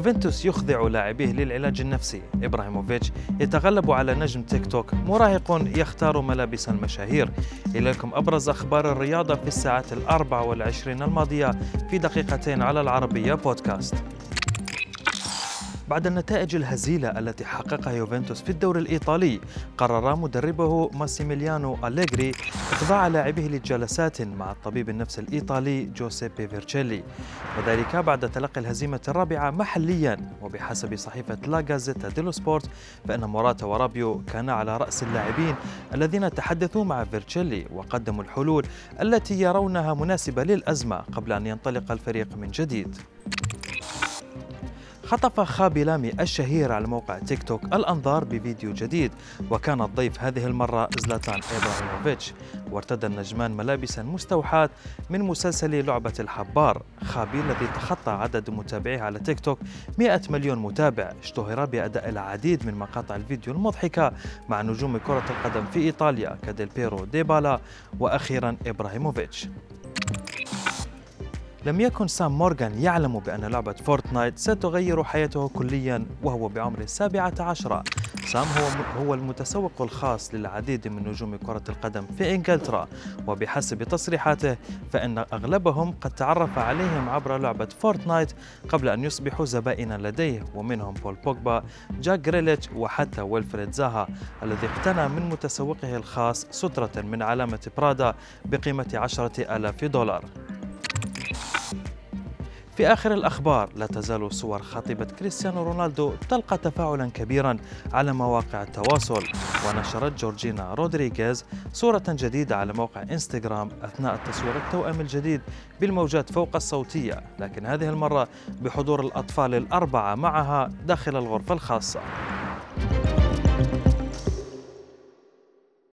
يوفنتوس يخضع لاعبيه للعلاج النفسي. إبراهيموفيتش يتغلب على نجم تيك توك. مراهق يختار ملابس المشاهير. إليكم أبرز أخبار الرياضة في الساعات الأربع والعشرين الماضية في دقيقتين على العربية بودكاست. بعد النتائج الهزيلة التي حققها يوفنتوس في الدوري الإيطالي قرر مدربه ماسيميليانو أليغري إخضاع لاعبيه لجلسات مع الطبيب النفسي الإيطالي جوسيبي فيرتشيلي. وذلك بعد تلقي الهزيمة الرابعة محليا. وبحسب صحيفة لا غازيتا ديلو سبورت فإن موراتا ورابيو كان على رأس اللاعبين الذين تحدثوا مع فيرتشيلي وقدموا الحلول التي يرونها مناسبة للأزمة قبل أن ينطلق الفريق من جديد. خطف خابي لامي الشهير على موقع تيك توك الأنظار بفيديو جديد وكان الضيف هذه المرة زلاتان إبراهيموفيتش. وارتدى النجمان ملابسا مستوحاة من مسلسل لعبة الحبار. خابي الذي تخطى عدد متابعيه على تيك توك 100 مليون متابع. اشتهر بأداء العديد من مقاطع الفيديو المضحكة مع نجوم كرة القدم في إيطاليا كديل بيرو ديبالا وأخيرا إبراهيموفيتش. لم يكن سام مورغان يعلم بأن لعبة فورتنايت ستغير حياته كليا وهو بعمر السابعة عشرة سام هو هو المتسوق الخاص للعديد من نجوم كرة القدم في إنجلترا. وبحسب تصريحاته فإن أغلبهم قد تعرف عليهم عبر لعبة فورتنايت قبل أن يصبحوا زبائنا لديه ومنهم بول بوجبا جاك جريليتش وحتى ويلفريد زاها الذي اقتنى من متسوقه الخاص سترة من علامة برادا بقيمة عشرة آلاف دولار. في آخر الأخبار لا تزال صور خطيبة كريستيانو رونالدو تلقى تفاعلا كبيرا على مواقع التواصل. ونشرت جورجينا رودريغيز صورة جديدة على موقع إنستغرام أثناء تصوير التوأم الجديد بالموجات فوق الصوتية. لكن هذه المرة بحضور الأطفال الأربعة معها داخل الغرفة الخاصة.